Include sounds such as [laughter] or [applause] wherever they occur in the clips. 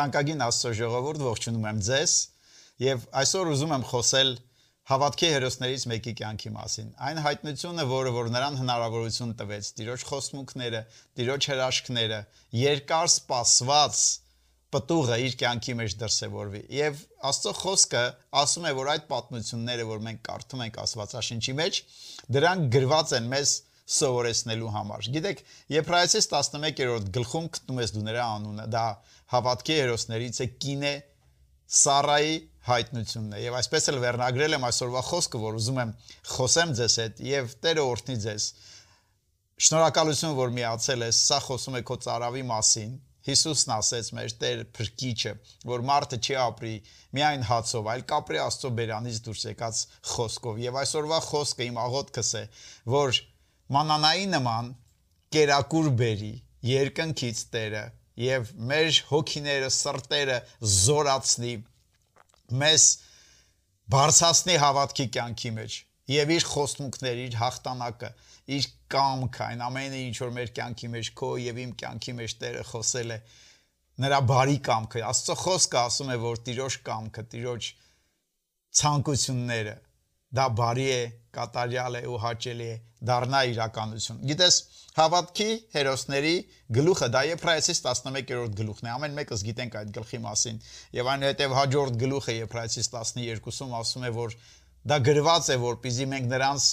Թանկագին Աստծո ժողովուրդ, ողջունում եմ ձեզ եւ այսօր ուզում եմ խոսել հավատքի հերոսներից մեկի կյանքի մասին։ Այն հայտնությունը, որը որ նրան հնարավորություն տվեց Տիրոջ խոսմունքները, Տիրոջ հրաշքները, երկար սպասված պտուղը իր կյանքի մեջ դրսևորվի։ Եվ Աստծո խոսքը ասում է, որ այդ պատմությունները, որ մենք կարդում ենք Աստվածաշնչի մեջ, դրանք գրված են մեզ սովորեցնելու համար։ Գիտեք, Եբրայեցիս 11-րդ գլխում գտնում ես դու նրա անունը, դա հավատքի հերոսներից է կինե Սարայի հայտնությունն է։ Եվ այսպես էլ վերնագրել եմ այսօրվա խոսքը, որ ուզում եմ խոսեմ ձեզ հետ եւ Տերը օրհնի ձեզ։ Շնորհակալություն, որ միացել ես։ Սա խոսում է քո цаրավի մասին։ Հիսուսն ասեց մեր Տեր փրկիչը, որ մարդը չի ապրի միայն հացով, այլ կապրի Աստծո բերանից դուրս եկած խոսքով։ Եվ այսօրվա խոսքը իմ աղոթքս է, որ մանանայի նման կերակուր բերի երկնքից Տերը եւ մեր հոգիները, սրտերը զորացնի մեզ բարձրացնի հավատքի կյանքի մեջ եւ իր խոստմունքները, իր հաղթանակը, իր կամքը, այն ամենը ինչ որ մեր կյանքի մեջ քո եւ իմ կյանքի մեջ Տերը խոսել է նրա բարի կամքը Աստծո խոսքը ասում է որ Տիրոջ կամքը, Տիրոջ ցանկությունները դա բարի է, կատարյալ է ու հաճելի է դառնա իրականություն։ Գիտես, հավատքի հերոսների գլուխը դա Եփրայեցիս 11-րդ գլուխն է։ Ամեն մեկս գիտենք այդ գլխի մասին։ Եվ այնուհետև հաջորդ գլուխը Եփրայեցիս 12-ում ասում է, որ դա գրված է, որպեսզի մենք նրանց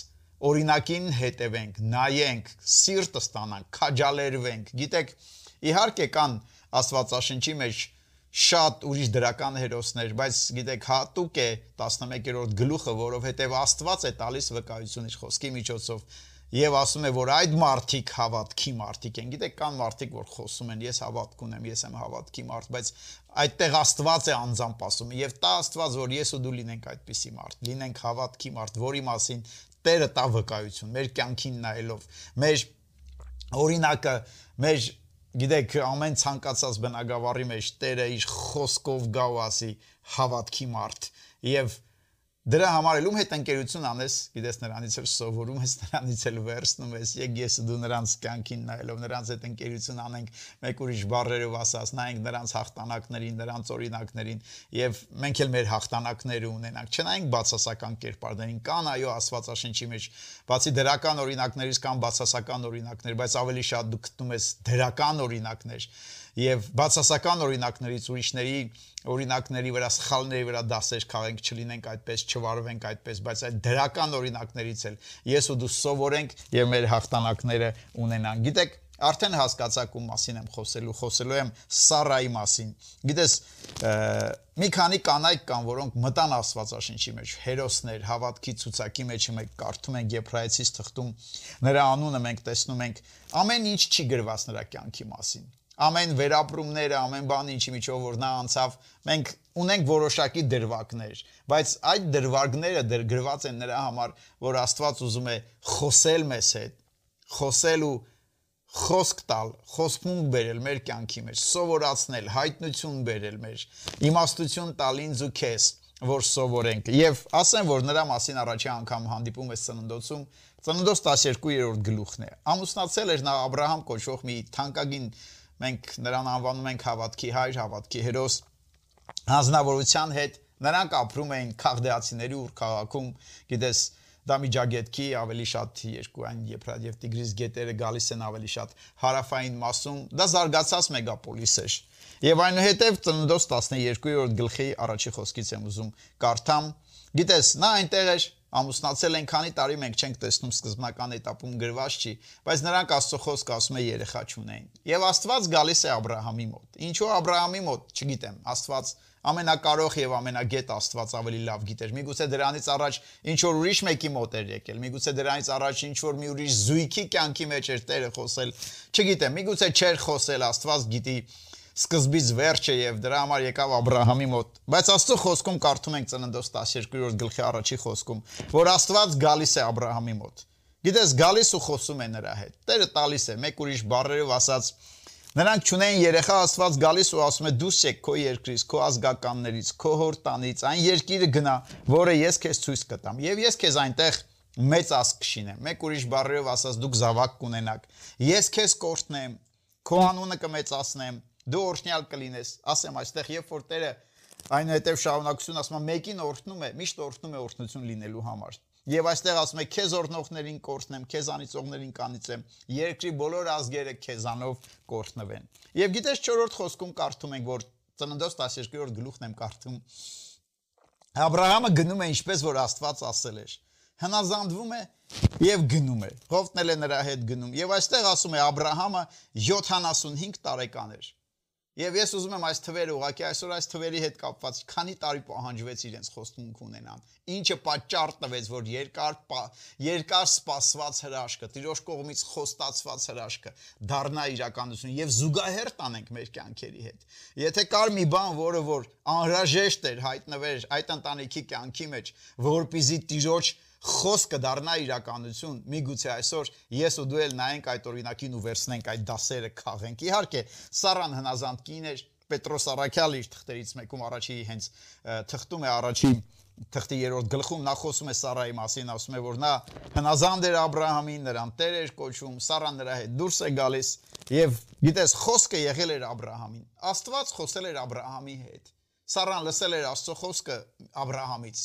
օրինակին հետևենք, նայենք, սիրտը ստանանք, քաջալերվենք։ Գիտեք, իհարկե կան Աստվածաշնչի մեջ շատ ուրիշ դրական հերոսներ, բայց գիտեք հատուկ է 11-րդ գլուխը, որովհետև Աստված է տալիս վկայություն իր խոսքի միջոցով եւ ասում է, որ այդ մարդիկ հավատքի մարդիկ են։ Գիտեք, կան մարդիկ, որ խոսում են, ես հավատք ունեմ, ես եմ հավատքի մարդ, բայց այդտեղ Աստված է անձամբ ասում եւ տա Աստված, որ ես ու դու լինենք այդպիսի մարդ, լինենք հավատքի մարդ, որի մասին Տերը տա վկայություն մեր կյանքին նայելով, մեր օրինակը, մեր Գիտեք, ամեն ցանկացած բնակավարի մեջ Տերը իր խոսքով գա ու ասի հավատքի մարդ եւ Դրա համար ելում հետ ընկերություն անես, գիտես նրանից էլ սովորում ես, նրանից էլ վերցնում ես, եկ ես դու նրանց կյանքին նայելով, նրանց հետ ընկերություն անենք, մեկ ուրիշ բառերով ասած, նայենք նրանց հաղթանակներին, նրանց օրինակներին եւ մենք էլ մեր հաղթանակները ունենանք։ Չնայենք բացասական կերպարներին, կան այո Աստվածաշնչի մեջ, բացի դրական օրինակներից կան բացասական օրինակներ, բայց ավելի շատ դու գտնում ես դրական օրինակներ եւ բացասական օրինակներից ուրիշների օրինակների վրա սխալների վրա դասեր քաղենք, չլինենք այդպես, չվարվենք այդպես, բայց այդ դրական օրինակներից էլ ես ու դու սովորենք եւ մեր հաղթանակները ունենանք։ Գիտեք, արդեն հասկացաք ում մասին եմ խոսելու, խոսելու եմ Սարայի մասին։ Գիտես, մի քանի կանայք կան, որոնք մտան Աստվածաշնչի մեջ, հերոսներ, հավատքի ցուցակի մեջ մենք կարդում ենք Եբրայեցիս թղթում, նրա անունը մենք տեսնում ենք, ամեն ինչ չի գրված նրա կյանքի մասին ամեն վերապրումները, ամեն բանը ինչի միջով որ նա անցավ, մենք ունենք որոշակի դրվագներ, բայց այդ դրվագները դեր գրված են նրա համար, որ Աստված ուզում է խոսել մեզ հետ, խոսել ու խոսք տալ, խոսքմունք բերել մեր կյանքի մեջ, սովորացնել, հայտնություն բերել մեր, իմաստություն տալ ինձ ու քեզ, որ սովորենք։ Եվ ասեմ, որ նրա մասին առաջի անգամ հանդիպում ես ծննդոցում, ծննդոց 12-րդ գլուխն է։ Ամուսնացել էր նա Աբ รา համ կոչվող մի թանկագին մենք նրան անվանում ենք հավատքի հայր, հավատքի հերոս հանձնավորության հետ նրանք ապրում էին քաղդեացիների ուր քաղաքում գիտես դա միջագետքի ավելի շատ երկուային Եփրատ եւ Տիգրիս գետերը գալիս են ավելի շատ հարավային մասում դա զարգացած մեգապոլիս էր եւ այնուհետեւ ծննդոց 12-րդ գլխի առաջի խոսքից եմ ուզում կարդամ գիտես նա այնտեղ էր ամուսնացել են քանի տարի մենք չենք տեսնում սկզբնական этаպում գրված չի, բայց նրանք Աստծո խոսքը ասում է երեխա չունեն։ Եվ Աստված գալիս է Աբ รา համի մոտ։ Ինչու Աբ รา համի մոտ, չգիտեմ, Աստված ամենակարող եւ ամենագետ Աստված ավելի լավ գիտեր։ Միգուցե դրանից առաջ ինչ որ ուրիշ մեկի մոտ էր եկել, միգուցե դրանից առաջ ինչ որ մի ուրիշ զույգի կյանքի մեջ էր Տերը խոսել։ Չգիտեմ, միգուցե չէր խոսել, Աստված գիտի սկզբից վերջը եւ դրա համար եկավ Աբ รา համի մոտ։ Բայց Աստծո խոսքում կարդում ենք Ծննդոց 12-րդ գլխի առաջի խոսքում, որ Աստված գալիս է Աբ รา համի մոտ։ Գիտես, գալիս ու խոսում է նրա հետ։ Տերը տալիս է, մեկ ուրիշ բառերով ասած, նրանք ճունեն երեխա Աստված գալիս ու ասում է՝ դուս եք քո երկրից, քո ազգականներից, քո հոր տանից, այն երկիրը գնա, որը ես քեզ ցույց կտամ։ Եվ ես քեզ այնտեղ մեծ ազգ կշինեմ։ Մեկ ուրիշ բառերով ասած դուք զավակ կունենաք։ Ես քեզ կորտնեմ, քո անունը կմեծացնեմ Դու օրհնյալ կլինես։ Ասեմ այստեղ, երբ որ Տերը այնուհետև շարունակություն ասում է, մեկին օրհնում է, միշտ օրհնում է օրհնություն լինելու համար։ Եվ այստեղ ասում է քեզ օրնողներին կորցնեմ, քեզ անիծողներին կանիծեմ, երկրի բոլոր ազգերը քեզանով կորցնվեն։ Եվ գիտես 4-րդ խոսքում կարդում ենք, որ ծննդոց 12-րդ գլուխն եմ կարդում։ Աբրահամը գնում է ինչպես որ Աստված ասել էր հնազանդվում է եւ գնում է։ Հովտն էլ է նրա հետ գնում։ Եվ այստեղ ասում է Աբ รา համը 75 տարեկան էր։ Եվ ես ուզում եմ այս թվերը ուղղակի այսօր այս թվերի հետ կապված քանի տարի պահանջվեց իրենց խոստումք ունենան։ Ինչը պատճառ տվեց, որ երկար երկար սպասված հրաշքը, տիրոջ կողմից խոստացված հրաշքը դառնա իրականություն եւ զուգահեռ տանենք մեր կյանքերի հետ։ Եթե կար մի բան, որը որ անհրաժեշտ էր հայտնվեր այդ ընտանիքի կյանքի մեջ, որpիզի տիրոջ խոսքը դառնա իրականություն, միգուցե այսօր ես ու դու էլ նայենք այդ օրինակին ու վերցնենք այդ դասերը քաղենք։ Իհարկե, Սարան հնազանդ կին էր, Պետրոս Արաքյալը իր թղթերից մեկում առաջի հենց թղթում է առաջի թղթի երրորդ գլխում նա խոսում է Սարայի մասին, ասում է, որ նա հնազանդ էր Աբ รา համին, նրան տեր էր կոչում, Սարան նրա հետ դուրս է գալիս եւ գիտես խոսքը եղել էր Աբ รา համին։ Աստված խոսել էր Աբ รา համի հետ։ Սարան լսել էր Աստծո խոսքը Աբ รา համից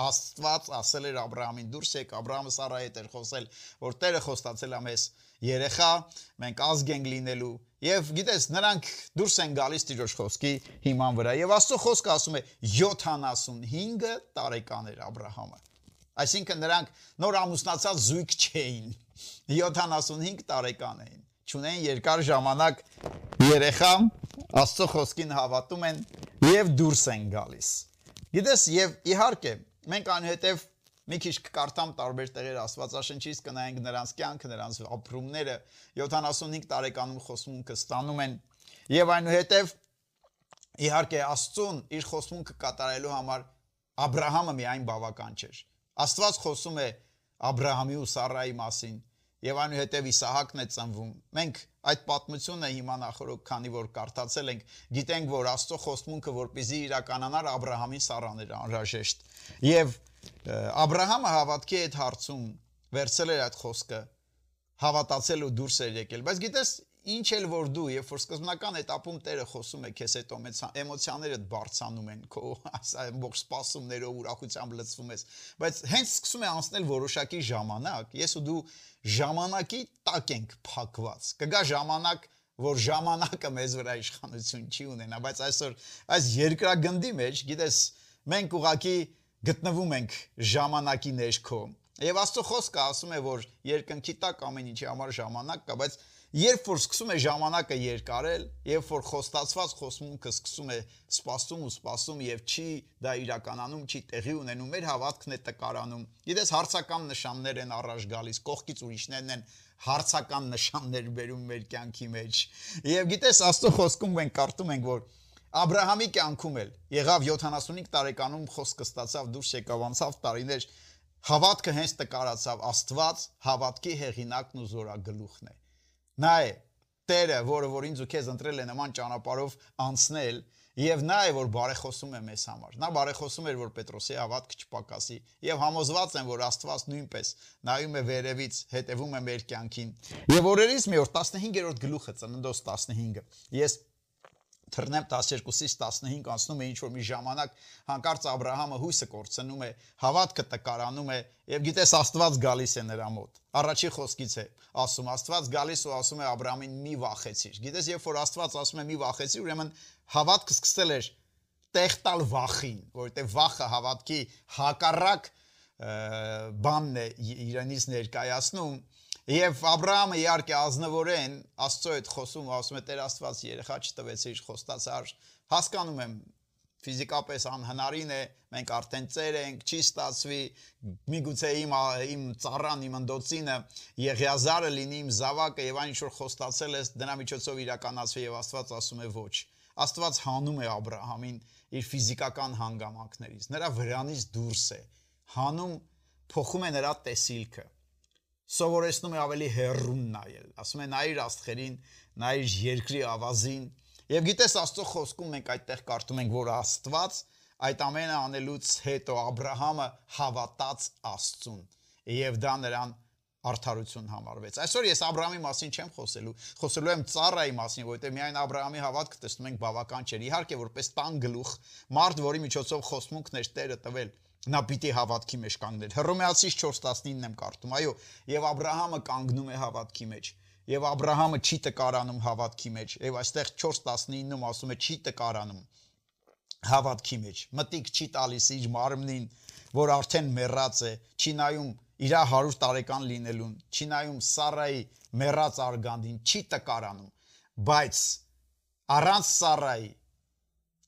Աստված ասել էր Աբ รา համին դուրս եկ, Աբ รา համը Սարայի հետ էր խոսել, որ Տերը խոստացել է մեզ երեխա, մենք ազգ ենք լինելու, եւ գիտես, նրանք դուրս են գալիս Տիրոջ խոսքի հիման վրա։ Եվ Աստծո խոսքը ասում է 75 տարեկան էր Աբ รา համը։ Այսինքն նրանք նոր ամուսնացած զույգ չէին։ 75 տարեկան էին չունեն երկար ժամանակ երեխա, Աստծո խոսքին հավատում են եւ դուրս են գալիս։ Գիտես, եւ իհարկե, Մենք անհետև մի քիչ կկարդամ տարբեր տեղեր Աստվածաշնչից կնայենք նրանց կյանքը, նրանց ապրումները 75 տարեկանում խոսմունքը ստանում են եւ այնուհետև իհարկե Աստծուն իր խոսմունքը կատարելու համար Աբրահամը միայն բավական չէր։ Աստված խոսում է Աբրահամի ու Սառայի մասին, եւ այնուհետև Իսահակն է ծնվում։ Մենք այդ պատմությունը հիմա նախորդ քանի որ կարդացել ենք, գիտենք, որ Աստծո խոստմունքը որպեսզի իրականանար Աբ รา համին Սարան էր անհրաժեշտ։ Եվ Աբ รา համը հավատքի այդ հարցում վերցել էր այդ խոսքը, հավատացել ու դուրս էր եկել։ Բայց գիտես, ինչ էլ որ դու, երբ որ սկզբնական этаպում Տերը խոսում է քեզ այդ էմոցիաները բարձանում են, քո ամբողջ սպասումներով ուրախությամբ լցվում ես, բայց հենց սկսում է անցնել որոշակի ժամանակ, ես ու դու ժամանակի տակ ենք փակված։ Կգա ժամանակ, որ ժամանակը մեզ վրա իշխանություն չի ունենա, բայց այսօր այս երկրագնդի մեջ, գիտես, մենք ուղակի գտնվում ենք ժամանակի ներքո։ Եվ Աստծո խոսքը ասում է, որ երկնքի տակ ամեն ինչի համար ժամանակ կա, բայց Երբ որ սկսում է ժամանակը երկարել, երբ որ խոստացված խոսմունքը սկսում է սպասում ու սպասում եւ չի դա իրականանում, չի տեղի ունենում, մեր հավատքն է տկարանում։ Գիտես հարցական նշաններ են առաջ գալիս, կողքից ուրիշներն են հարցական նշաններ բերում մեր կյանքի մեջ։ Եվ գիտես Աստծո խոսքում մենք կարդում ենք, որ Աբ รา համի կյանքում էլ եղավ 75 տարեկանում խոսքը ստացավ դուրս եկավ անցավ տարիներ հավատքը հենց տկարացավ Աստված հավատքի հեղինակն ու զորագլուխն է Նա է Տերը, որը որ ինձ ու քեզ ընտրել է նման ճանապարհով անցնել, եւ նա է որ բարեխոսում է մեզ համար։ Նա բարեխոսում էր որ Պետրոսի հավատքը չպակասի եւ համոզված եմ որ Աստված նույնպես նայում է վերևից, հետևում է մեր կյանքին։ Եվ օրերից մի օր 15-րդ գլուխը ծննդոց 15-ը։ Ես թռնեմ 12-ից 15 անցնում է ինչ որ մի ժամանակ հանկարծ Աբ รา համը հույսը կորցնում է, հավատքը տկարանում է եւ գիտես Աստված գալիս է նրա մոտ։ Առաջի խոսքից է ասում Աստված գալիս ու ասում է Աբ รา համին մի վախեցիր։ Գիտես երբ որ Աստված ասում է մի վախեցիր, ուրեմն հավատքը սկսել էր տեղ տալ վախին, որովհետեւ վախը հավատքի հակառակ բանն է իրենից ներկայացնում Եվ Աբրահամը իհարկե ազնվորեն Աստծո հետ խոսում, ասում է Տեր Աստված երեխա չտվեցիր խոստացար։ Հասկանում եմ ֆիզիկապես անհնարին է, մենք արդեն ծեր ենք, չի ստացվի, միգուցե իմ իմ ծառան, իմ ընդոցինը Եղիազարը լինի իմ զավակը եւ այն ինչ որ խոստացել ես, դրա միջոցով իրականացվի եւ Աստված ասում է ոչ։ Աստված հանում է Աբ รา համին իր ֆիզիկական հանգամանքներից, նրա վրանից դուրս է հանում փոխում է նրա տեսիլքը սովորեցնում է ավելի հերրուն նայել։ Ասում է նայիր աստղերին, նայիր երկրի ավազին։ Եվ գիտես Աստծո խոսքում մենք այդտեղ կարդում ենք, որ Աստված այդ ամենը անելուց հետո Աբ รา համը հավատաց Աստծուն, եւ դա նրան արդարություն համարվեց։ Այսօր ես Աբ รา համի մասին չեմ խոսելու, խոսելու եմ Ծառայի մասին, որովհետև միայն Աբ รา համի հավատքը տեսնում ենք բավական չէր։ Իհարկե, որպես տան գլուխ, մարդ, որի միջոցով խոսմունքներ Տերը տվել, նա պիտի հավատքի մեջ կանգներ։ Հռոմեացիս 4:19-ն եմ կարդում։ Այո, եւ Աբ รา համը կանգնում է հավատքի մեջ եւ Աբ รา համը չի տկարանում հավատքի մեջ եւ այստեղ 4:19-ում ասում է չի տկարանում հավատքի մեջ մտիկ չի տալիս իր մարմնին որ արդեն մեռած է չի նայում իր 100 տարեկան լինելուն չի նայում Սարայի մեռած արգանդին չի տկարանում բայց առանց Սարայի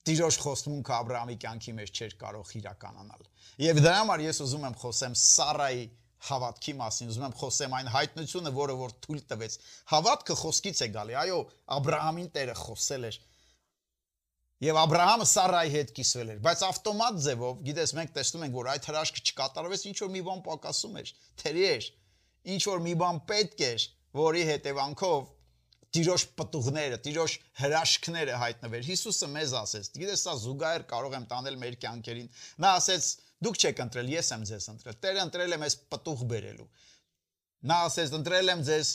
Տիրոջ խոստմունքը Աբրահամի կյանքի մեջ չէր կարող իրականանալ։ Եվ դրա համար ես ուզում եմ խոսեմ Սարայի հավատքի մասին, ուզում եմ խոսեմ այն հայտնությունը, որը որ թույլ տվեց։ Հավատքը խոսքից է գալի։ Այո, Աբրահամին Տերը խոսել էր։ Եվ Աբրահամը Սարայի հետ կիսվել էր, բայց ավտոմատ ձևով, գիտես, մենք տեսնում ենք, որ այդ հրաշքը չկատարվեց, ինչ որ մի բան պակասում էր, թերի էր, ինչ որ մի բան պետք էր, որի հետևանքով Տիրոջ պտուղները, Տիրոջ հրաշքները հայտնվեր։ Հիսուսը մեզ ասեց, գիտես, սա զուգահեռ կարող եմ տանել մեր կյանքերին։ Նա ասեց, Դուք չեք ընտրել, ես եմ ձեզ ընտրել։ Տերը ընտրել է մեզ պտուղ բերելու։ Նա ասեց, ընտրել եմ ձեզ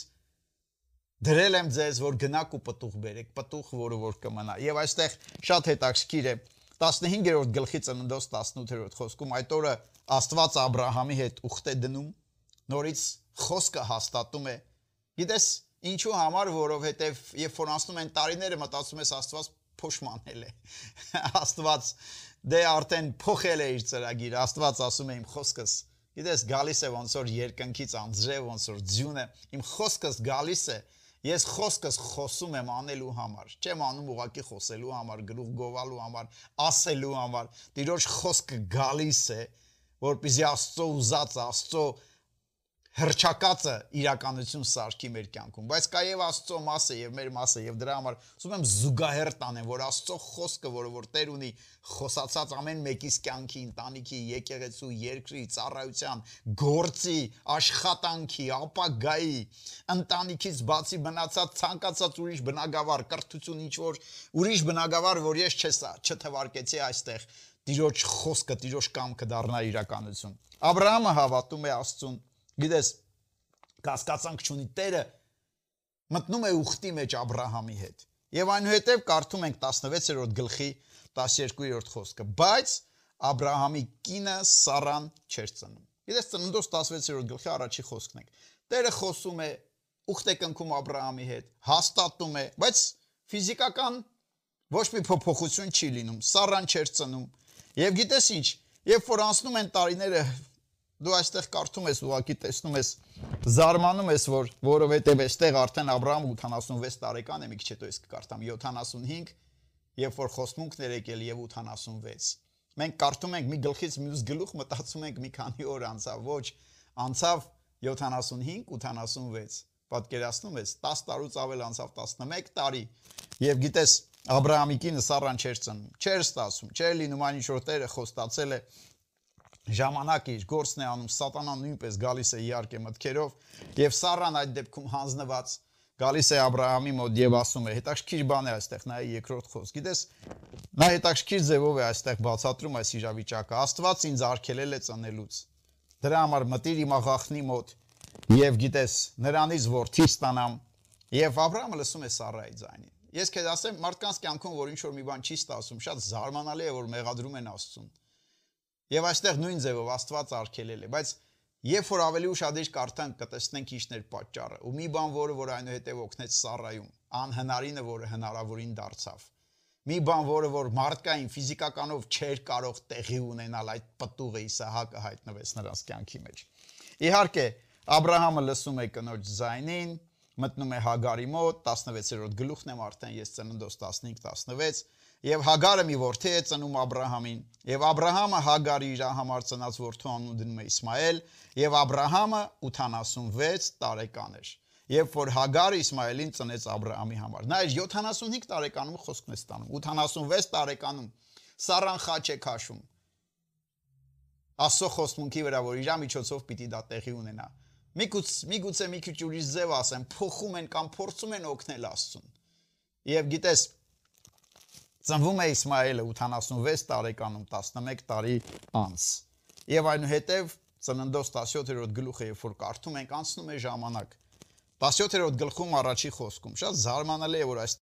դրել եմ ձեզ, որ գնաք ու պտուղ բերեք, պտուղ, որը որ կմնա։ Եվ այստեղ շատ հետաքրքիր է 15-րդ գլխի ծննդոց 18-րդ խոսքում այդ օրը Աստված Աբ รา համի հետ ուխտ է դնում, նորից խոսքը հաստատում է։ Գիտես, ինչու համար, որովհետև երբ որ անցնում են տարիները, մտածում ես Աստված փոշմանել է։ [laughs] Աստված դե արդեն փոխել է իր ծրագիրը աստված ասում է իմ խոսքս գիտես գալիս է ոնց որ երկնքից անձրև ոնց որ ձյունը իմ խոսքս գալիս է ես խոսքս խոսում եմ անելու համար չեմ անում ուղակի խոսելու համար գլուխ գովալու համար ասելու համար տիրոջ խոսքը գալիս է որպեսզի աստծո ուզած աստծո հրճակածը իրականություն սարքի մեր կյանքում, բայց կա եւ Աստծո մասը եւ մեր մասը եւ դրա համար ուզում եմ զուգահեռ տանեմ, որ Աստծո խոսքը, որը որ Տեր ունի, խոսացած ամեն մեկիս կյանքի, ընտանիքի, եկեղեցու, երկրի, ծառայության, գործի, աշխատանքի, ապագայի, ընտանիքից բացի մնացած ցանկացած ուրիշ բնագավառ, կրթություն ինչ որ ուրիշ բնագավառ, որ ես չթվարկեցի այստեղ, Տիրոջ խոսքը, Տիրոջ կամքը դառնա իրականություն։ Աբ รา համը հավատում է Աստծուն Գիտես, կասկածանք չունի Տերը մտնում է ուխտի մեջ Աբ รา համի հետ։ Եվ այնուհետև կարդում ենք 16-րդ գլխի 12-րդ խոսքը, բայց Աբ รา համի կինը Սարան չէր ծնում։ Գիտես, ծննդոց 16-րդ գլխի առաջի խոսքն է։ Տերը խոսում է ուխտ է կնքում Աբ รา համի հետ, հաստատում է, բայց ֆիզիկական ոչ մի փոփոխություն չի լինում։ Սարան չէր ծնում։ Եվ գիտես ինչ, երբ որ անցնում են տարիները Դու այստեղ կարդում ես ուղակի տեսնում ես զարմանում ես որ որովհետև այստեղ արդեն Աբրահամ 86 տարեկան է մի քիչ հետո ես կկարդամ 75 երբ որ խոսմունքներ եկել եւ 86 մենք կարդում ենք մի գլխից մյուս գլուխ մտածում ենք մի քանի օր անցավ ոչ անցավ 75 86 պատկերացնում ես 10 տարուց ավել անցավ 11 տարի եւ գիտես Աբրահամիկինը սառան չեր ծնում, չեր ստացում, չեր լինում այն ինչ որ Տերը խոստացել է ժամանակ իր գործն է անում, սատանան նույնպես գալիս է իհարկե մտքերով եւ Սարան այդ դեպքում հանձնված գալիս է Աբ รา համի մոտ եւ ասում է հետաքրքիր բան է այստեղ նայ երկրորդ խոսք գիտես նա հետաքրքիր ձևով է այստեղ բացատրում այս իրավիճակը Աստված ինձ արգելել է ծնելուց դրա համար մտիր իմ աղախնի մոտ եւ գիտես նրանից որդի ստանամ եւ Աբ รา համը լսում է Սարայի ձայնին ես քեզ ասեմ մարդկանց կյանքում որ ինչ որ մի բան չի ստացում շատ զարմանալի է որ մեղադրում են Աստծուն Եվ այստեղ նույն ձևով Աստված արգելել է, բայց երբ որ ավելի ուշադիր կարդանք, կտեսնենք ինչներ պատճառը։ Ու մի բան, որը որ այնուհետև օգնեց Սարայում, անհնարինը, որը հնարավորին դարձավ։ Մի բան, որը որ մարդկային ֆիզիկականով չէր կարող տեղի ունենալ այդ պտուղը Իսահակը հայտնվեց նրանց կյանքի մեջ։ Իհարկե, Աբ รา համը լսում է կնոջ զայնին, մտնում է Հագարի մոտ, 16-րդ գլուխն եմ արդեն ես ծննդոց 15-16 Եվ Հագարը մի որդի է ծնում Աբ รา համին, եւ Աբ รา համը Հագարի իր համար ծնած որդու անուն դնում է Իսմայել, եւ Աբ รา համը 86 տարեկան էր։ Երբ որ Հագարը Իսմայելին ծնեց Աբ รา համի համար։ Նա իր 75 տարեկանում խոսքն է ստանում, 86 տարեկանում Սարան խաչ է քաշում։ Աստծո խոստմունքի վրա, որ իր միջոցով պիտի դա տեղի ունենա։ Միգուցե միգուցե մի քիչ ուրիշ ձև ասեմ, փոխում են կամ փորձում են օգնել Աստծուն։ Եվ գիտես, Ծնվում է Իսմայելը 86 տարեկանում 11 տարի անց։ Եվ այնուհետև Ծննդոց 17-րդ գլուխը, երբ որ կարդում ենք, անցնում է ժամանակ։ 17-րդ գլխում առաջի խոսքում շատ զարմանալի է, որ այս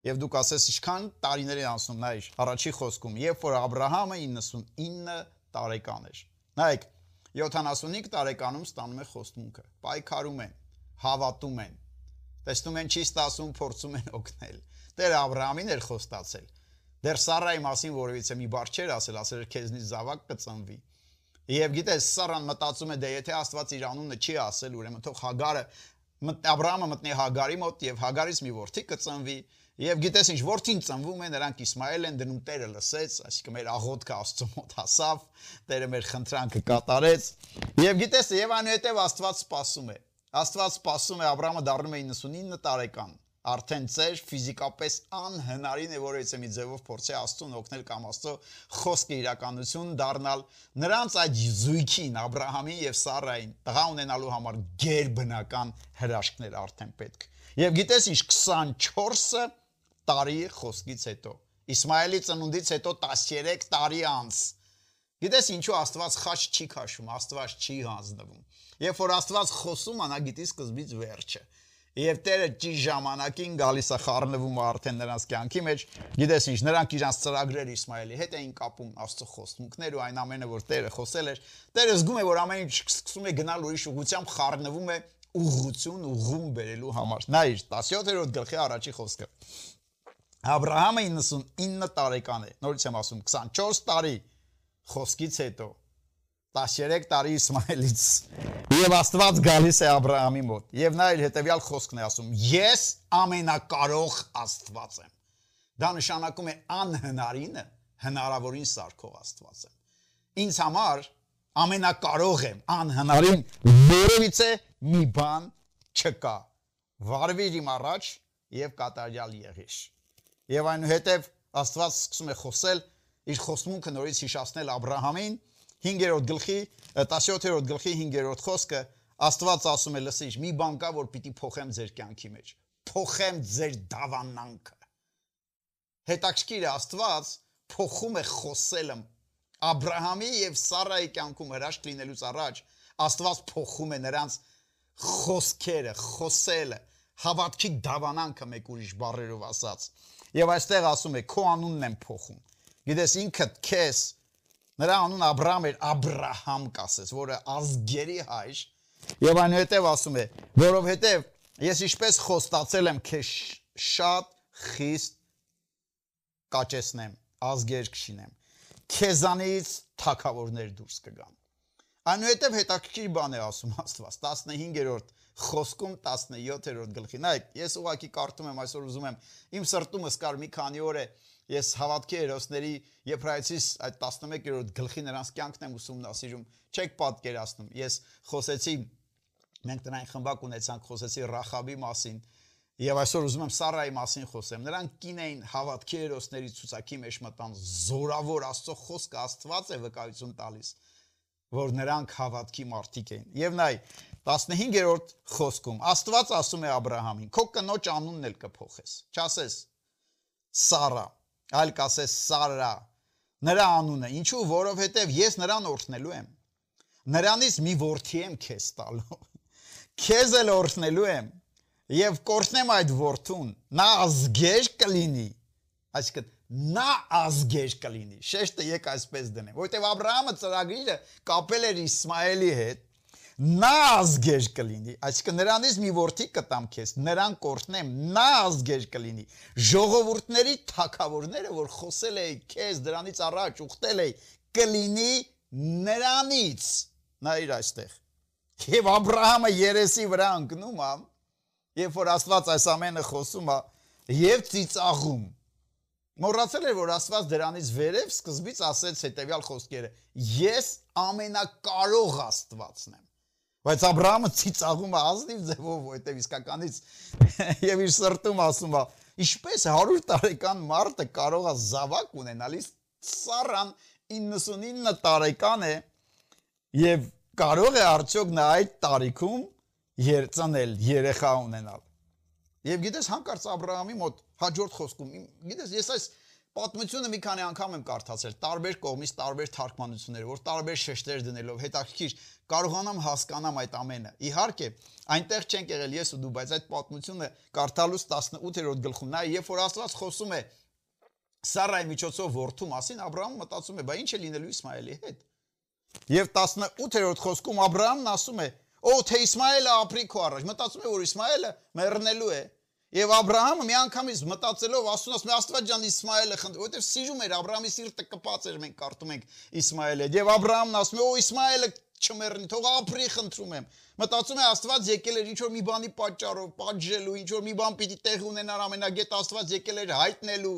Եվ դուք ասես ինչքան տարիներ է անցնում, նայ, առաջի խոսքում, երբ որ Աբ รา համը 99 տարեկան էր։ Նայեք, 75 տարեկանում ստանում է խոստմունքը, պայքարում են, հավատում են։ Տեսնում են չի ստասում, փորձում են օգնել։ Տեր Աբրահամին էր խոստացել։ Դեռ Սարայի մասին որևիցե մի բառ չէր ասել, ասել էր քեզնից զավակ կծնվի։ Եվ գիտես, Սարան մտածում է, դե եթե Աստված իր անունը չի ասել, ուրեմն թող Հագարը Աբրահամը մտնի Հագարի մոտ եւ Հագարից մի որդի կծնվի։ Եվ գիտես ինչ, որդին ծնվում է, նրանք Իսմայել են դնում Տերը լսեց, այսինքն մեր աղոթքը Աստծո մոտ հասավ, Տերը մեր խնդրանքը կատարեց։ Եվ գիտես, եւ այնուհետեւ Աստված սпасում է։ Աստված սпасում է Աբրահամը դառնում է 99 տարեկան արդեն ծեր ֆիզիկապես անհնարին է որևիցե մի ձևով փորձի Աստծուն օգնել կամ Աստծո խոսքը իրականություն դառնալ նրանց այդ զույգին Աբ รา համին եւ Սարային տղա ունենալու համար ģերբնական հրաշքներ արդեն պետք։ Եվ գիտես ինչ 24-ը տարի խոսքից հետո Իսմայելի ծնունդից հետո 13 տարի անց Գիտես ինչու Աստված խաչ չի քաշում, Աստված չի հանձնվում։ Երբ որ Աստված խոսում, նա գիտի սկզբից վերջը։ Եվ Տերը ճիշտ ժամանակին գալիս է խառնվում արդեն նրանց կյանքի մեջ։ Գիտես ինչ, նրանք իրանց ծրագրեր Իսմայելի հետ էին կապում Աստծո խոստմունքներ ու այն ամենը, որ Տերը խոսել էր։ Տերը զգում է, որ ամեն ինչ սկսում է գնալ ուրիշ ուղությամբ խառնվում է ուղղություն ուղում բերելու համար։ Նա իր 17-րդ գլխի առաջի խոսքը։ Աբ รา համը 99 տարեկան է։ Նորից եմ ասում 24 տարի խոսքից հետո 13 տարի Իսմայելից եւ Աստված գալիս է Աբ รา համի մոտ եւ նա իր հետեւյալ խոսքն է ասում ես ամենակարող Աստված եմ դա նշանակում է անհնարինը հնարավորին սարքող Աստված եմ ինձ համար ամենակարող եմ անհնարին որևիցե մի բան չկա վարվիր իմ առաջ եւ կատարյալ եղիր Եվ այնուհետև Աստված սկսում է խոսել իր խոստմունքը նորից հիշացնել Աբ รา համին 5-րդ գլխի 17-րդ գլխի 5-րդ խոսքը Աստված ասում է լսիչ մի բան կա որ պիտի փոխեմ ձեր կյանքի մեջ փոխեմ ձեր դավանանքը հետաքրքիր է Աստված փոխում է խոսելը Աբ รา համի եւ Սարայի կյանքում հրաշք լինելուց առաջ Աստված փոխում է նրանց խոսքերը խոսելը հավատքի դավանանքը մեկ ուրիշ բառերով ասած Եվ այստեղ ասում է քո անունն եմ փոխում։ Գիտես ինքդ քեզ նրա անունը Աբրահամ էր, Աբրահամ կասես, որը ազգերի հայր։ Եվ այնուհետև ասում է, որովհետև ես ինչպես խոստացել եմ քեզ շատ խիստ կաճեսնեմ, ազգեր կշինեմ։ Քեզանից թակավորներ դուրս կգան։ Այնուհետև հետաքրքիր բան է ասում Աստված 15-րդ խոսքում 17-րդ գլխի։ Նայեք, ես ուղակի կարդում եմ այսօր ուզում եմ իմ սրտումս կար մի քանի օր է ես հավատքի հերոսների Եփրայեցիս այդ 11-րդ գլխի նրանց կյանքն եմ ուսումնասիրում։ Չեք պատկերացնում։ Ես խոսեցի մենք տնային խմբակ ունեցանք, խոսեցի Ռախաբի մասին, Եվ այսօր ուզում եմ Սարայի մասին խոսեմ։ Նրանք կին էին հավատքի հերոսների ցուցակի մեջ մտան զորավոր Աստծո խոսքը Աստված է վկայություն տալիս, որ նրանք հավատքի մարդիկ էին։ Եվ նայ, 15-րդ խոսքում Աստված ասում է Աբ รา համին. քո կնոջ անունն էլ կփոխես։ Չասես Սարա, այլ կասես Սարա։ Նրա անունը, ինչու, որովհետև ես նրան օրհնելու եմ։ Նրանից մի որդի եմ քեզ տալու։ Քեզ էլ օրհնելու եմ եւ կորցնեմ այդ որդուն։ Նա ազգեր կլինի։ Այսինքն նա ազգեր կլինի։ Շեշտը եկ այսպես դնեմ, որովհետեւ Աբ รา համը ծրագիրը կապել էր Իսմայելի հետ նա ազգեր կլինի, այսինքն նրանից մի որդի կտամ քեզ, նրան կորտնեմ, նա ազգեր կլինի։ Ժողովուրդների թակավորները, որ խոսել էի քեզ դրանից առաջ ուխտել էի, կլինի նրանից։ Նա իր այստեղ։ Եվ Աբ รา համը երեսի վրա ընկնում է, երբ որ Աստված այս ամենը խոսում է, եւ ծիծաղում։ Մոռացել էր, որ Աստված դրանից վերև սկզբից ասեց հետեւյալ խոսքերը. Ես ամենակարող Աստվածն եմ Բայց Աբրահամը ծիծաղում է ազնիվ ձևով, որտեվ իսկականից [laughs] եւ իր սրտում ասում է. ինչպես 100 տարեկան մարդը կարող է զավակ ունենալիս սառան 99 տարեկան է եւ կարող է արդյոք նա այդ տարիքում երծանել, երեխա ունենալ։ Եվ գիտես հանկարծ Աբրահամի մոտ հաջորդ խոսքում, գիտես ես այս Պատմությունը մի քանի անգամ եմ կարդացել, տարբեր կողմից տարբեր թարգմանություններ, որ տարբեր շեշտեր դնելով հետաքրքիր կարողանամ հասկանամ այդ ամենը։ Իհարկե, այնտեղ չենք եղել ես ու դու, բայց այդ պատմությունը կարդալուց 18-րդ գլխում, նա երբ որ Աստված խոսում է Սարայի միջոցով որդու մասին, Աբ รา համը մտածում է, բա ինչ է լինելու Իսմայելի հետ։ Եվ 18-րդ խոսքում Աբ รา համն ասում է. «Օ, թե Իսմայելը ապրի քո առաջ»։ Մտածում է, որ Իսմայելը մեռնելու է, Եվ Աբ รา համը միանգամից մտածելով ասում ասում Աստված ջան Իսմայելը խնդրում, որովհետև սիրում էր Աբ รา համի սիրտը կպած էր, մենք կարդում ենք Իսմայելը։ Եվ Աբ รา համն ասում է՝ «Օ Իսմայելը չմեռնի, թող ապրի, խնդրում եմ»։ Մտածում է Աստված եկել էր ինչ որ մի բանի պատճառով, պատժելու, ինչ որ մի բան պիտի տեղ ունենար ամենագետ Աստված եկել էր հայտնելու։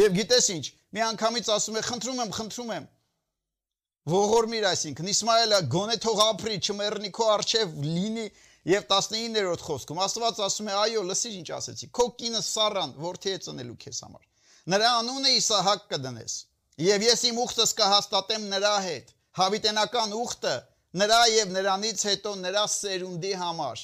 Եվ գիտես ինչ, միանգամից ասում է՝ «Խնդրում եմ, խնդրում եմ»։ Ողորմիր այսինքն Իսմայելը գոնե թող ապրի, չմեռնի քո արչև լինի Եվ 19-րդ խոսքում Աստված ասում է. «Այո, լսիր ինչ ասեցի։ Քո կինը Սարան որդի է ծնելու քեզ համար։ Նրա անունը Իսահակ կդնես։ Եվ ես իմ ուխտս կհաստատեմ նրա հետ։ Հավիտենական ուխտը նրա եւ նրանից հետո նրա սերունդի համար»։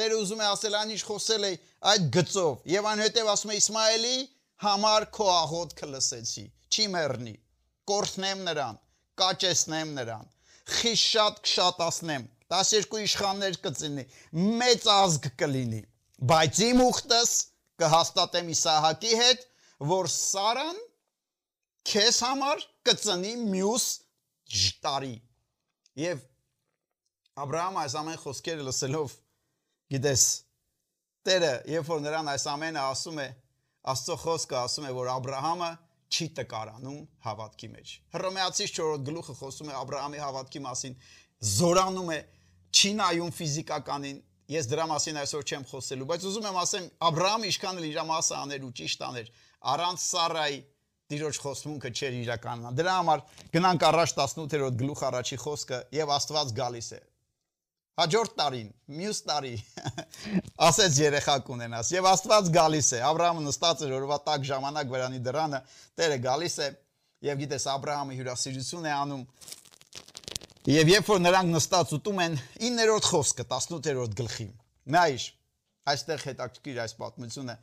Տերը ուզում է ասել այն ինչ խոսել է այդ գծով։ Եվ այնուհետև ասում է Իսմայելի համար քո աղոթքը լսեցի։ Չի մեռնի։ Կորթնեմ նրան, կաճեսնեմ նրան, խիշ շատ կշատացնեմ 12 իշխաններ կծինի, մեծ ազգ կլինի։ Բայց իմ ուխտս կհաստատեմ Իսահակի հետ, որ Սարան քեզ համար կծնի մյուս տարի։ Եվ Աբրահամը այս ամեն խոսքերը լսելով գիտես Տերը, երբ որ նրան այս ամենը ասում է, Աստծո խոսքը ասում է, որ Աբրահամը չի տկարանում հավատքի մեջ։ Հռոմեացի 4-րդ գլուխը խոսում է Աբրահամի հավատքի մասին, զորանում է չի նայում ֆիզիկականին, ես դրա մասին այսօր չեմ խոսելու, բայց ուզում եմ ասեմ, Աբ รา համը ինչքան էլ իր մասը աներ ու ճիշտ աներ, առանց Սարայի Տիրոջ խոստմունքը չէր իրականանա։ Դրա համար գնանք առաջ 18-րդ գլուխ առաջի խոսքը եւ Աստված գալիս է։ Հաջորդ տարին, մյուս տարի [laughs] ասեց երեխա կունենաս եւ Աստված գալիս է։ Աբ รา համը նստած էր օրվա տակ ժամանակ վրանի դրանը, Տերը գալիս է եւ գիտես Աբ รา համը հյուրասիրություն է անում Եվ երբ որ նրանք նստած ուտում են 9-րդ խոսքը 18-րդ գլխի։ Նայիր, այստեղ հետաքրքիր այս պատմությունը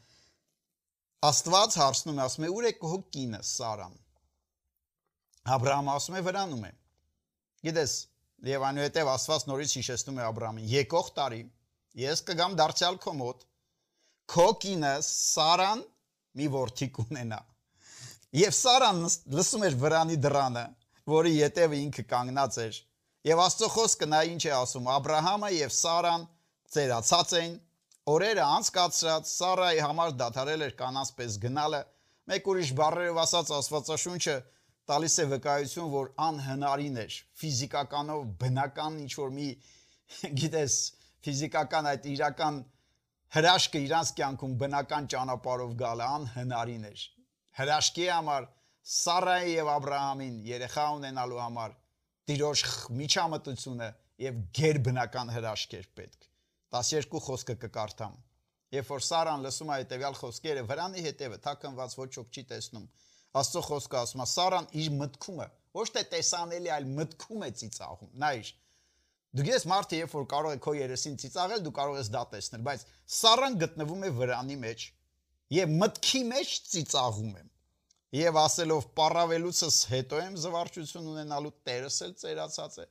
Աստված հարցնում է, ասում է՝ «Ուր է քո կինը Սարան»։ Աբ รา համը ասում է՝ «Վրանում է»։ Գիտես, եւ այնուհետեւ Աստված նորից հիշեցնում է Աբ รา համին՝ «Եկող տարի ես կգամ դարձյալ քո մոտ, քո կինը Սարան մի որդի կունենա»։ Եվ Սարան լսում էր վրանի դրանը, որի յետևը ինքը կանգնած էր Եվ Աստծո խոսքը նա ինչ է ասում. Աբ รา համը եւ Սարան ծերացած էին, օրերը անցկացրած, Սարայի համար դադարել էր կանանց պես գնալը։ Մեկ ուրիշ բառերով ասած Աստվածաշունչը տալիս է վկայություն, որ անհնարին էր ֆիզիկականով բնական ինչ որ մի [laughs] գիտես ֆիզիկական այդ իրական հրաշքը իրանց կյանքում բնական ճանապարհով գալը անհնարին էր։ Հրաշքի համար Սարայի եւ Աբ รา համին երեխա ունենալու համար տիրոջ միջամտությունը եւ ģերբնական հրաշքեր պետք 12 խոսքը կկարդամ երբ որ Սարան լսում է հետեւյալ խոսքերը վրանի հետևը թաքնված ոչ ոք չի տեսնում Աստծո խոսքը ասում է Սարան իր մտքումը ոչ թե տեսանելի այլ մտքում է ծիծաղում նայիր Դու գիտես մարդը երբ որ կարող է քո երեսին ծիծաղել, դու կարող ես դա տեսնել, բայց Սարան գտնվում է վրանի մեջ եւ մտքի մեջ ծիծաղում է եւ ասելով պարավելուցս հետո եմ զվարճություն ունենալու Տերս էլ ծերացած է։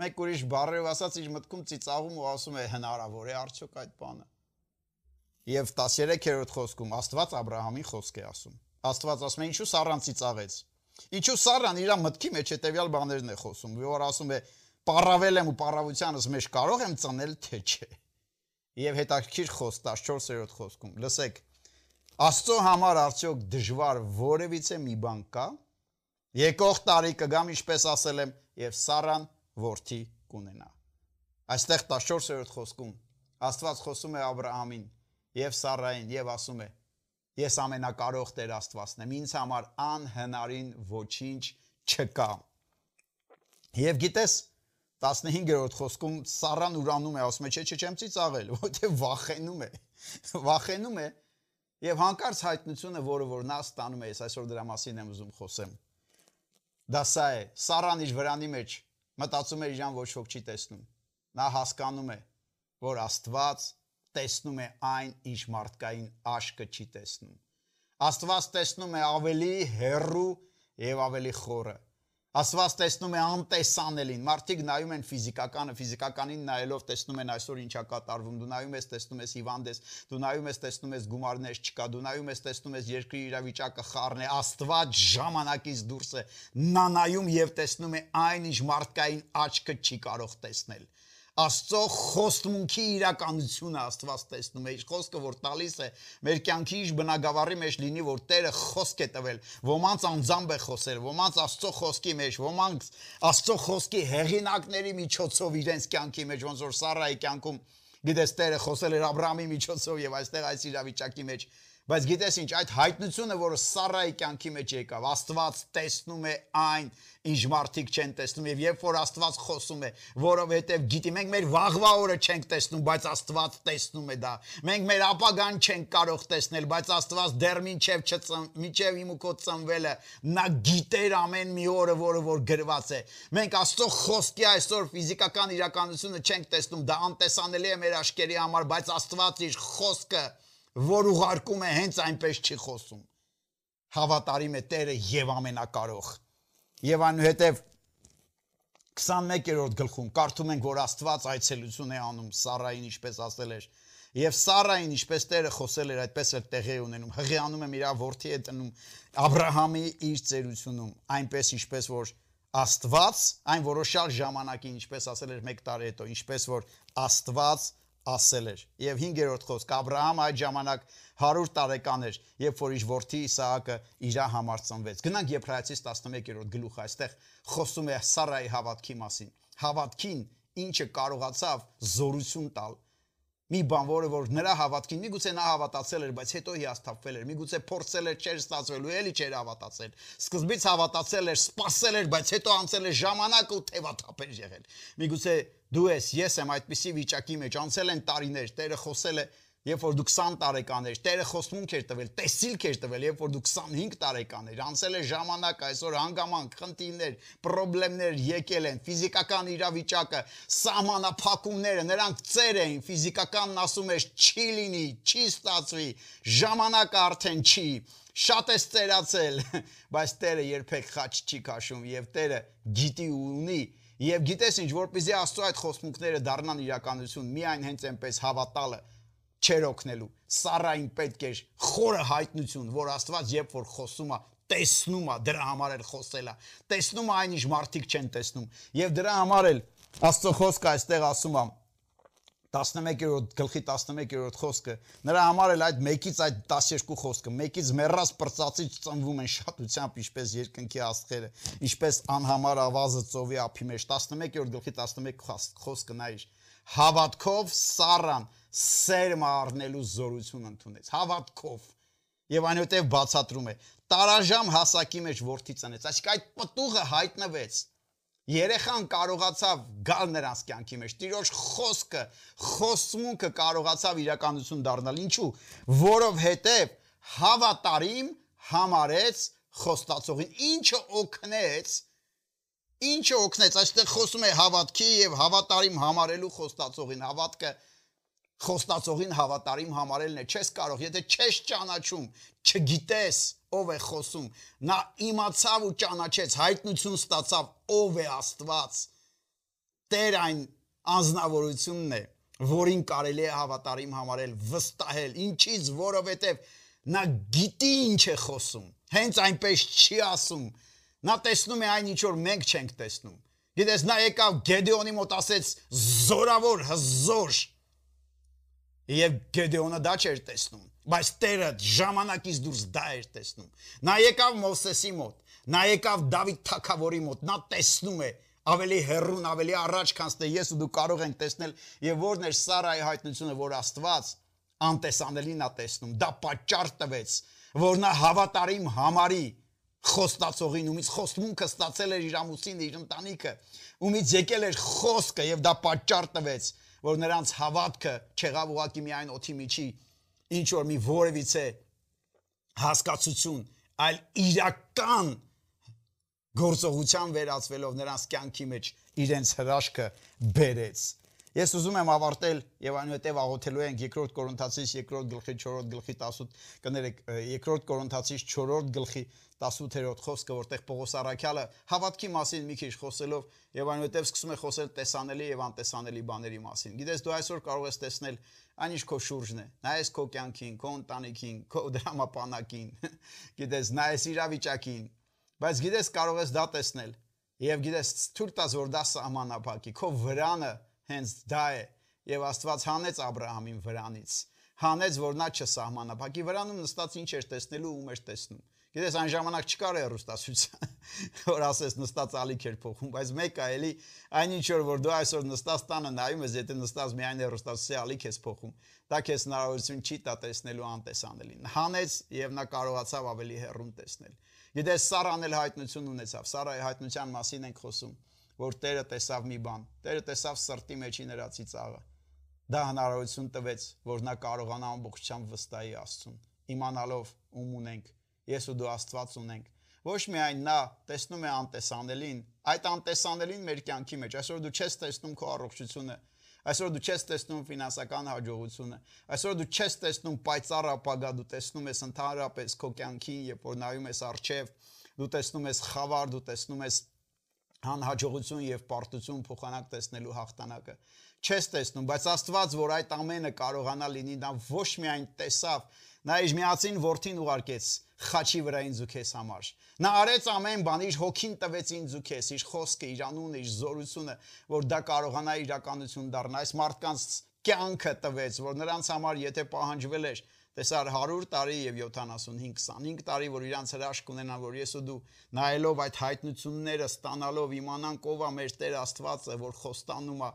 Մեկ ուրիշ բառերով ասած իր մտքում ծիծաղում ու ասում է հնարավոր է արդյոք այդ բանը։ Եվ 13-րդ խոսքում Աստված Աբ รา համին խոսք է ասում։ Աստված ասում է ինչու Սարան ծիծաղեց։ Ինչու Սարան իր մտքի մեջ հետեւյալ բաներն է խոսում, որ ասում է պարավել եմ ու պարավությանս մեջ կարող եմ ծնել թե չէ։ Եվ հետաքրքիր խոսք 14-րդ խոսքում։ Լսեք, Աստծո համար արդյոք դժվար որևիցե մի բան կա։ Եկող տարի կգամ, ինչպես ասել եմ, եւ Սարան որդի կունենա։ Այստեղ 14-րդ խոսքում Աստված խոսում է Աբ รา համին եւ Սարային եւ ասում է. Ես ամենակարող Տեր Աստվածն եմ, ինձ համար անհնարին ոչինչ չկա։ Եվ գիտես, 15-րդ խոսքում Սարան ուրանում է, ասում է, չէ, չէ, չեմ ծիծաղել, [laughs] որովհետեւ վախենում է։ [laughs] Վախենում է, Եվ հանկարծ հայտնությունը, որը որ նա ստանում է, ես այսօր դրա մասին եմ ուզում խոսեմ։ Դա սա է, Սարան իր վրանի մեջ մտածում էր իրան ոչ ոք չի տեսնում։ Նա հասկանում է, որ Աստված տեսնում է այն, ինչ մարդկային աշկը չի տեսնում։ Աստված տեսնում է ավելի հեռու եւ ավելի խորը։ Աստված տեսնում է անտեսանելին։ Մարդիկ նայում են ֆիզիկականը, ֆիզիկականին նայելով տեսնում են այսօր ինչա կատարվում։ Դու նայում ես, տեսնում ես հիվանդ ես, դու նայում ես, տեսնում ես գումարներ չկա, դու նայում ես, տեսնում ես երկրի իրավիճակը խառն է։ Աստված ժամանակից դուրս է։ Նա նայում եւ տեսնում է այն, ինչ մարդկային աչքը չի կարող տեսնել։ Աստծո խոստմունքի իրականությունը Աստված տեսնում է։ Իր խոսքը որ տալիս է, մեր կյանքի իր բնագավառի մեջ լինի, որ Տերը խոսք է տվել։ Ոմանց անձամբ է խոսել, ոմանց Աստծո խոսքի մեջ, ոմանց Աստծո խոսքի հեղինակների միջոցով իրենց կյանքի մեջ, ոնց որ Սարայի կյանքում գիտես Տերը խոսել էր Աբ รา համի միջոցով եւ այստեղ այս իրավիճակի մեջ Բայց գիտես ինչ, այդ հայտնությունը, որը Սարայի կյանքի մեջ եկավ, Աստված տեսնում է այն, ինչ մարդիկ չեն տեսնում եւ երբ որ Աստված խոսում է, որովհետեւ գիտի մենք մեր վաղվա օրը չենք տեսնում, բայց Աստված տեսնում է դա։ Մենք մեր ապագան չենք կարող տեսնել, բայց Աստված դեռ մինչեւ չծն, մինչեւ իմ ու քո ծնվելը նա գիտեր ամեն մի օրը, որը որ գրված է։ Մենք Աստծո խոսքի այսօր ֆիզիկական իրականությունը չենք տեսնում, դա անտեսանելի է մեր աշկերի համար, բայց Աստված իր խոսքը որ ուղարկում է հենց այնպես չի խոսում։ Հավատարիմ է Տերը եւ ամենակարող։ Եվ այնուհետև 21-րդ գլխում կարդում ենք, որ Աստված այցելություն է անում Սարային, ինչպես ասել էր։ Եվ Սարային, ինչպես Տերը խոսել էր, այդպես էլ տեղի ունենում։ Հղիանում եմ իր որդի հետ տնում Աբ รา համի իր ծերությունում, այնպես ինչպես որ Աստված այն որոշալ ժամանակին, ինչպես ասել էր 1 տարի հետո, ինչպես որ Աստված ասել էր։ Եվ 5-րդ խոսք Աբ รา համը այդ ժամանակ 100 տարեկան էր, երբ որ իր որդի Իսահակը իր համար ծնվեց։ Գնանք Եբրայեցիս 11-րդ գլուխ, այստեղ խոսում է Սարայի հավատքի մասին։ Հավատքին ինչը կարողացավ զորություն տալ մի բան, որը որ նրա հավատքին միգուցե նա հավատացել էր, բայց հետո հիասթափվել էր, միգուցե փորձել էր, չէր ստացվելու, էլի չէր հավատացել։ Սկզբից հավատացել էր, սпасել էր, բայց հետո անցել էր ժամանակը ու թևաթափեր եղել։ Միգուցե դու ես, ես եմ այդպիսի վիճակի մեջ, անցել են տարիներ, Տերը խոսել է, Երբ որ դու 20 տարեկան ես, Տերը խոսմունք էր տվել, տեսիլք էր տվել, երբ որ դու 25 տարեկան ես, անցել է ժամանակ, այսօր հանգամանք, խնդիրներ, խնդիրներ եկել են, ֆիզիկական իրավիճակը, սահմանափակումները, նրանք ծեր էին, ֆիզիկականն ասում էր չի լինի, չի ստացվի, ժամանակը արդեն չի, շատ է ծերացել, [laughs] բայց Տերը երբեք խաչ չի քաշում եւ Տերը գիտի ու ունի Եվ գիտես ինչ, որպեսզի Աստծո այդ խոսմունքները դառնան իրականություն, միայն հենց այնպես հավատալը չեր օգնելու։ Սարային պետք էր խորը հայտնություն, որ Աստված երբ որ խոսում է, տեսնում է, դրա համար էլ խոսել է։ Տեսնում է այն ինչ մարդիկ չեն տեսնում։ Եվ դրա համար էլ Աստծո խոսքը այստեղ ասում է 11-րդ գլխի 11-րդ խոսքը նրա համար էլ այդ մեկից այդ 12 խոսքը մեկից մեռած պրծածի ծնվում են շատությամբ ինչպես երկնքի աստղերը ինչպես անհամար ավազը ծովի ափի մեջ 11-րդ գլխի 11 խոսքը նայր հավատքով Սառան սերմ առնելու զորություն ընդունեց հավատքով եւ այնուհետեւ բացատրում է. Տարաժամ հասակի մեջ worth-ի ծնեց այսինքն այդ պտուղը հայտնվեց երեխան կարողացավ գալ նրանց կյանքի մեջ տիրոջ խոսքը խոսմունքը կարողացավ իրականություն դառնալ ինչու որովհետեւ հավատարիմ համարեց խոստացողին ինչը օգնեց Ինչը օգնեց, այստեղ խոսում է հավատքի եւ հավատարիմ համարելու խոստացողին։ Հավատքը խոստացողին հավատարիմ համարելն է։ Չես կարող, եթե չես ճանաչում, չգիտես ով է խոսում։ Նա իմացավ ու ճանաչեց, հայտնություն ստացավ ով է Աստված։ Տեր այն անznավորությունն է, որին կարելի է հավատարիմ համարել, վստահել։ Ինչից, որովհետև նա գիտի ինչ է խոսում։ Հենց այնպես չի ասում Նա տեսնում է այն ինչ որ մենք չենք տեսնում։ Գիտես, նա եկավ Գեդեոնի մոտ ասեց զորավոր հզոր։ Եվ Գեդեոնը դա չէր տեսնում, բայց Տերը ժամանակից դուրս դա էր տեսնում։ Նա եկավ Մովսեսի մոտ, նա եկավ Դավիթ թագավորի մոտ, նա տեսնում է ավելի հերրուն, ավելի առաջ, քան թե ես ու դու կարող ենք տեսնել, եւ որն էր Սարայի հայտնությունը, որ Աստված անտեսանելին է տեսնում։ Դա պատճառ տվեց, որ նա հավատարիմ համարի խոստացողին, ումից խոստմունքը ստացել էր իր ամուսինը, իր ընտանիքը, ումից եկել էր խոսքը եւ դա պատճառ տվեց, որ նրանց հավատքը չեղավ ուղակի միայն օթի միջի, ինչ որ մի որևիցե հասկացություն, այլ իրական գործողության վերածվելով նրանց կյանքի մեջ իրենց հրաշքը բերեց։ Ես ուզում եմ ավարտել եւ այնուհետեւ աղոթելու ենք երկրորդ Կորինթացիս երկրորդ գլխի 4-րդ գլխի 18 կներեք երկրորդ Կորինթացիս 4-րդ գլխի 18-րդ խոսքը, որտեղ Պողոս Արաքյալը հավատքի մասին մի քիչ խոսելով եւ այնուհետեւ սկսում է խոսել տեսանելի եւ անտեսանելի բաների մասին։ Գիտես, դու այսօր կարող ես տեսնել այն ինչ քո շուրջն է։ Նայես քո կյանքին, քո ընտանիքին, քո դրամապանակին։ [laughs] Գիտես, նայես իրավիճակին, բայց գիտես կարող ես դա տեսնել եւ գիտես թույլ տաս որ դա սահմանափակի քո վրանը հենց դա է եւ Աստված հանեց Աբ รา համին վրանից հանեց որ նա չսահմանափակի վրանում նստած ինչ էր տեսնելու ում էր տեսնում Գիտես այն ժամանակ չկար հեռուստացույց, [laughs] որ ասես նստած ալիք էր փոխում, բայց մեկը էլի այն ինչ որ դու այսօր նստած տանը նայում ես, եթե նստած միայն հեռուստացույցի ալիք ես փոխում, դա քեզ հնարավորություն չի տա տեսնելու անտեսանելին։ Հանեց եւ նա կարողացավ ավելի հեռուն տեսնել։ Գիտես Սարան էլ հայտնություն ունեցավ։ Սարայի հայտնության մասին ենք խոսում որ Տերը տեսավ մի բան։ Տերը տեսավ սրտի մեջի նրացի ծաղը։ Դա հնարավորություն տվեց, որ նա կարողանա ամբողջությամբ վստահի Աստծուն, իմանալով ում ունենք, ես ու դու Աստված ունենք։ Ոչ միայն նա տեսնում է անտեսանելին, այդ անտեսանելին մեր կյանքի մեջ։ Այսօր դու չես տեսնում քո առողջությունը, Այսօր դու չես տեսնում ֆինանսական հաջողությունը։ Այսօր դու չես տեսնում պայծառ ապագա, դու տեսնում ես ընդհանրապես քո կյանքին, երբ որ նայում ես արչև, դու տեսնում ես խավար, դու տեսնում ես անհաջողություն եւ պարտություն փոխանակ տեսնելու հաղթանակը չես տեսնում բայց Աստված որ այդ ամենը կարողանա լինի նա ոչ միայն տեսավ նա իր միածին որդին ուղարկեց խաչի վրա ինձ ու քեզ համար նա արեց ամեն բան իր հոգին տվեց ինձ ու քեզ իր խոսքը իր անունը իր զորությունը որ դա կարողանա իրականություն դառնա այս մարդկանց կյանքը տվեց որ նրանց համար եթե պահանջվել էր տեսար 100 տարի եւ 75 25 տարի որ իրանց հրաշք ունենան որ ես ու դու նայելով այդ հայտնությունները ստանալով իմանանք ով է մեր Տեր Աստվածը որ խոստանում է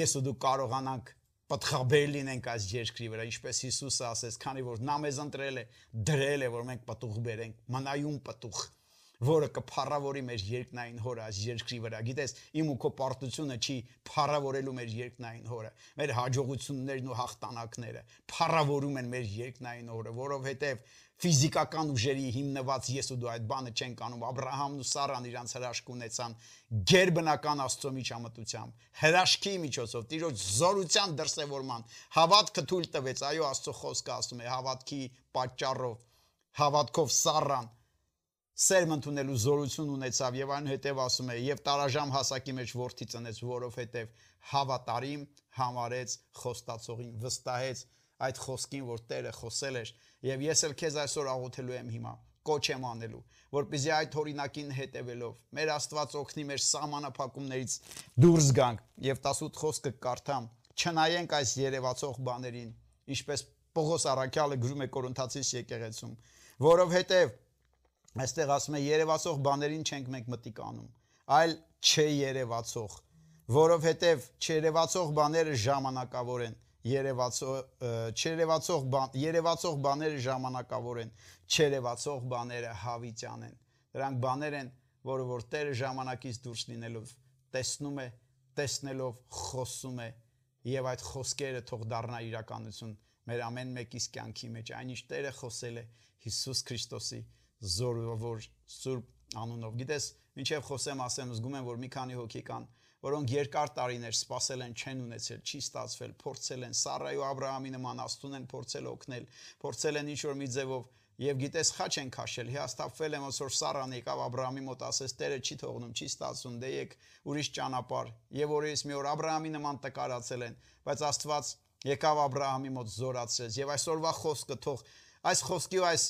ես ու դու կարողանանք պատխաբեր լինենք այս երկրի վրա ինչպես Հիսուսը ասեց քանի որ նա մեզ ընտրել է դրել է որ մենք պատուղ բերենք մնայուն պատուղ որը կփառավորի մեր երկնային հորը այս երկրի վրա։ Գիտես, իմ ու քո պարտությունը չի փառավորելու մեր երկնային հորը։ Մեր հաջողություններն ու հաղթանակները փառավորում են մեր երկնային հորը, որովհետև ֆիզիկական ուժերի հիմնված ես ու դու այդ բանը չեն կանում Աբ รา համն ու Սառան իրանց հրաշք ունեցան ģեր բնական աստծո միջամտությամբ հրաշքի միջոցով Տիրոջ զորության դրսևորման հավատքը թույլ տվեց այո աստծո խոսքը ասում է հավատքի պատճառով հավատքով Սառան սերմ ընդունելու զորություն ունեցավ եւ այնուհետեւ ասում է եւ տարաժամ հասակի մեջ worth-ի ծնեց որովհետեւ հավատարիմ համարեց խոստացողին վստահեց այդ խոսքին որ Տերը խոսել էր եւ ես էլ քեզ այսօր աղոթելու եմ հիմա կոչ եմ անելու որպեսզի այդ օրինակին հետևելով մեր Աստված օգնի մեր սահմանափակումներից դուրս գանք եւ 18 խոսքը կարդամ չնայենք այս երևացող բաներին ինչպես Պողոս Արաքյալը գրում է Կորինթացիս եկեղեցում որովհետեւ Այստեղ ասում է երևացող բաներին չենք մենք մտիկ անում, այլ չերևացող, որովհետև չերևացող բաները ժամանակավոր են, երևացող չերևացող բան երևացող բաները ժամանակավոր են, չերևացող բաները հավիտյան են։ Դրանք բաներ են, որը որ Տերը ժամանակից դուրս լինելով տեսնում է, տեսնելով խոսում է եւ այդ խոսքերը թող դառնա իրականություն մեր ամեն մեկիս կյանքի մեջ այնիշ Տերը խոսել է Հիսուս Քրիստոսի զորավոր սուրբ անունով։ Գիտես, ինչև խոսեմ, ասեմ, զգում եմ, որ մի քանի հոգի կան, որոնք երկար տարիներ սпасել են, չեն ունեցել, չի ստացվել, փորձել են Սարայու Աբրահամի նման աստուն են փորձել օգնել, փորձել են ինչ որ մի ձևով Եվ գիտես խաչ են քաշել, հիաստափվել եմ ոնց որ Սարան եկավ Աբրահամի մոտ, ասես Տերը չի թողնում, չի ստացում, դե եկ ուրիշ ճանապարհ։ Եվ օրերս մի օր Աբրահամի նման տկարացել են, բայց Աստված եկավ Աբրահամի մոտ զորացրեց։ Եվ այսօրվա խոսքը թող այս խոսքի ու այս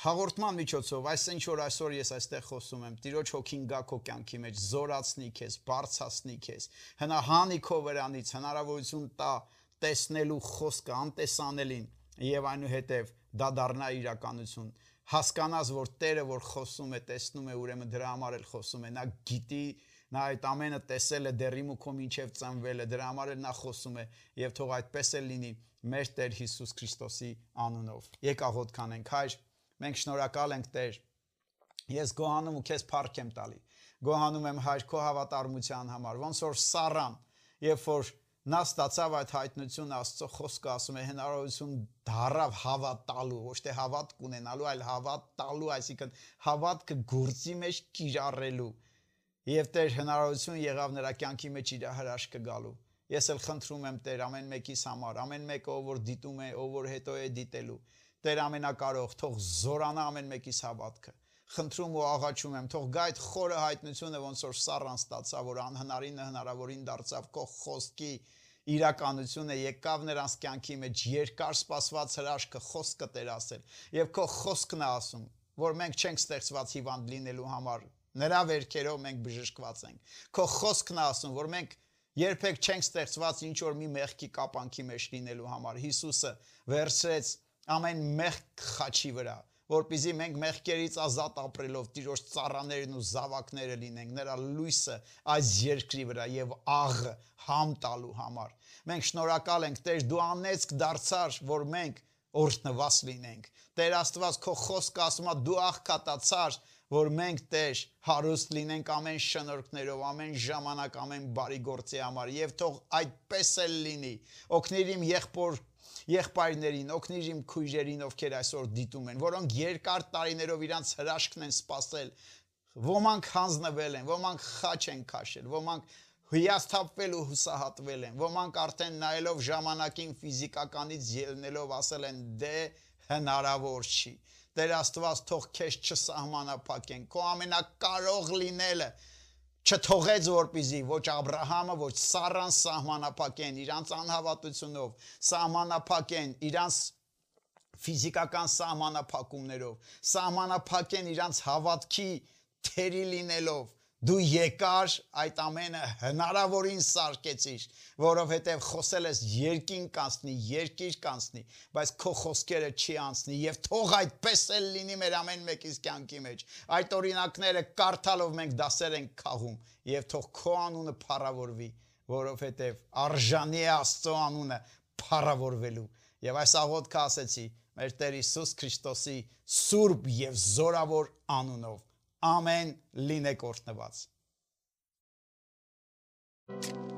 հաղորդման միջոցով այս ինչ որ այսօր ես այստեղ խոսում եմ տիրոջ հոգին գա քո կյանքի մեջ զորացնի քեզ բարձրացնի քեզ հնահանի քո վրանից հնարավորություն տա տեսնելու խոսքը անտեսանելին եւ այնուհետեւ դա դառնա իրականություն հասկանաս որ Տերը որ խոսում է տեսնում է ուրեմն դրա համար էլ խոսում է նա գիտի նա այդ ամենը տեսել է դերիմ ու քո մինչև ծնվել է դրա համար էլ նա խոսում է եւ թող այդպես էլ լինի մեր Տեր Հիսուս Քրիստոսի անունով եկա ղոտ կանենք հայր Մենք շնորհակալ ենք Տեր։ Ես գոհանում ու քեզ փառք եմ տալի։ Գոհանում եմ հայր քո հավատարմության համար։ Ոնց որ Սարան, երբ որ նա ստացավ այդ հայտնությունը Աստծո խոսքը ասում է հնարավորություն դարավ հավատալու, ոչ թե հավատ ունենալու, այլ հավատ տալու, այսինքն հավատքը գործի մեջ կիրառելու։ Եվ Տեր հնարավորություն եղավ նրա կյանքի մեջ իր հրաշքը գալու։ Ես էլ խնդրում եմ Տեր ամեն մեկիս համար, ամեն մեկը ով որ դիտում է, ով որ հետո է դիտելու։ Տեր ամենակարող, թող զորանա ամեն մեկիս հավատքը խնդրում ու աղաչում եմ, թող գա այդ խորը հայտնությունը, ոնց որ Սառան ստացա, որ անհնարինը հնարավորին դարձավ քո խոսքի իրականությունը եկավ նրանց կյանքի մեջ երկար սպասված հրաշքը խոսքը Տեր ասել եւ քո խոսքն է ասում որ մենք չենք ստեղծված հիվանդ լինելու համար նրա վերքերով մենք բժշկված ենք քո խոսքն է ասում որ մենք երբեք չենք ստեղծված ինչ որ մի մեղքի կապանքի մեջ լինելու համար Հիսուսը վերցրեց ամեն մեղք խաչի վրա որpիզի մենք մեղքերից ազատ ապրելով Տիրոջ ծառաներն ու զավակները լինենք նրա լույսը այս երկրի վրա եւ աղը համ տալու համար մենք շնորհակալ ենք Տեր դու անեցք դարձար որ մենք օրհնված լինենք Տեր Աստված քո խոսքը ասում է դու աղքատացար որ մենք Տեր հարուստ լինենք ամեն շնորհքներով ամեն ժամանակ ամեն բարի գործի համար եւ թող այդպես էլ լինի օգնիր իմ եղբոր եղբայրներին, օգնիր իմ քույրերին, ովքեր այսօր դիտում են, որոնք երկար տարիներով իրանց հրաշքն են սпасել, ոմանք հանձնվել են, ոմանք խաչ են քաշել, ոմանք հիասթափվել ու հուսահատվել են, ոմանք արդեն նայելով ժամանակին ֆիզիկականից ելնելով ասել են դե հնարավոր չի։ Տեր Աստված թող քեզ չսահմանափակեն։ Քո ամենակարող լինելը, չթողեց որպիզի ոչ Աբ รา համը, ոչ Սառան սահմանափակեն իրանց անհավատությունով, սահմանափակեն իրանց ֆիզիկական սահմանափակումներով, սահմանափակեն իրանց հավատքի թերի լինելով Դու եկար այդ ամենը հնարավորին սարկեցիր, որովհետև խոսել ես երկին կանցնի, երկիր կանցնի, բայց քո խոսքերը չի անցնի եւ թող այդպես էլ լինի մեր ամեն մեկիս կյանքի մեջ։ Այդ օրինակները կարդալով մենք դասեր ենք քաղում եւ թող քո անունը փառավորվի, որովհետև արժանի է Աստծո անունը փառավորվելու։ Եվ այս աղոթքը ասեցի մեր Տեր Հիսուս Քրիստոսի սուրբ եւ զորավոր անունով Ամեն լինեք օրհնված։ Thank you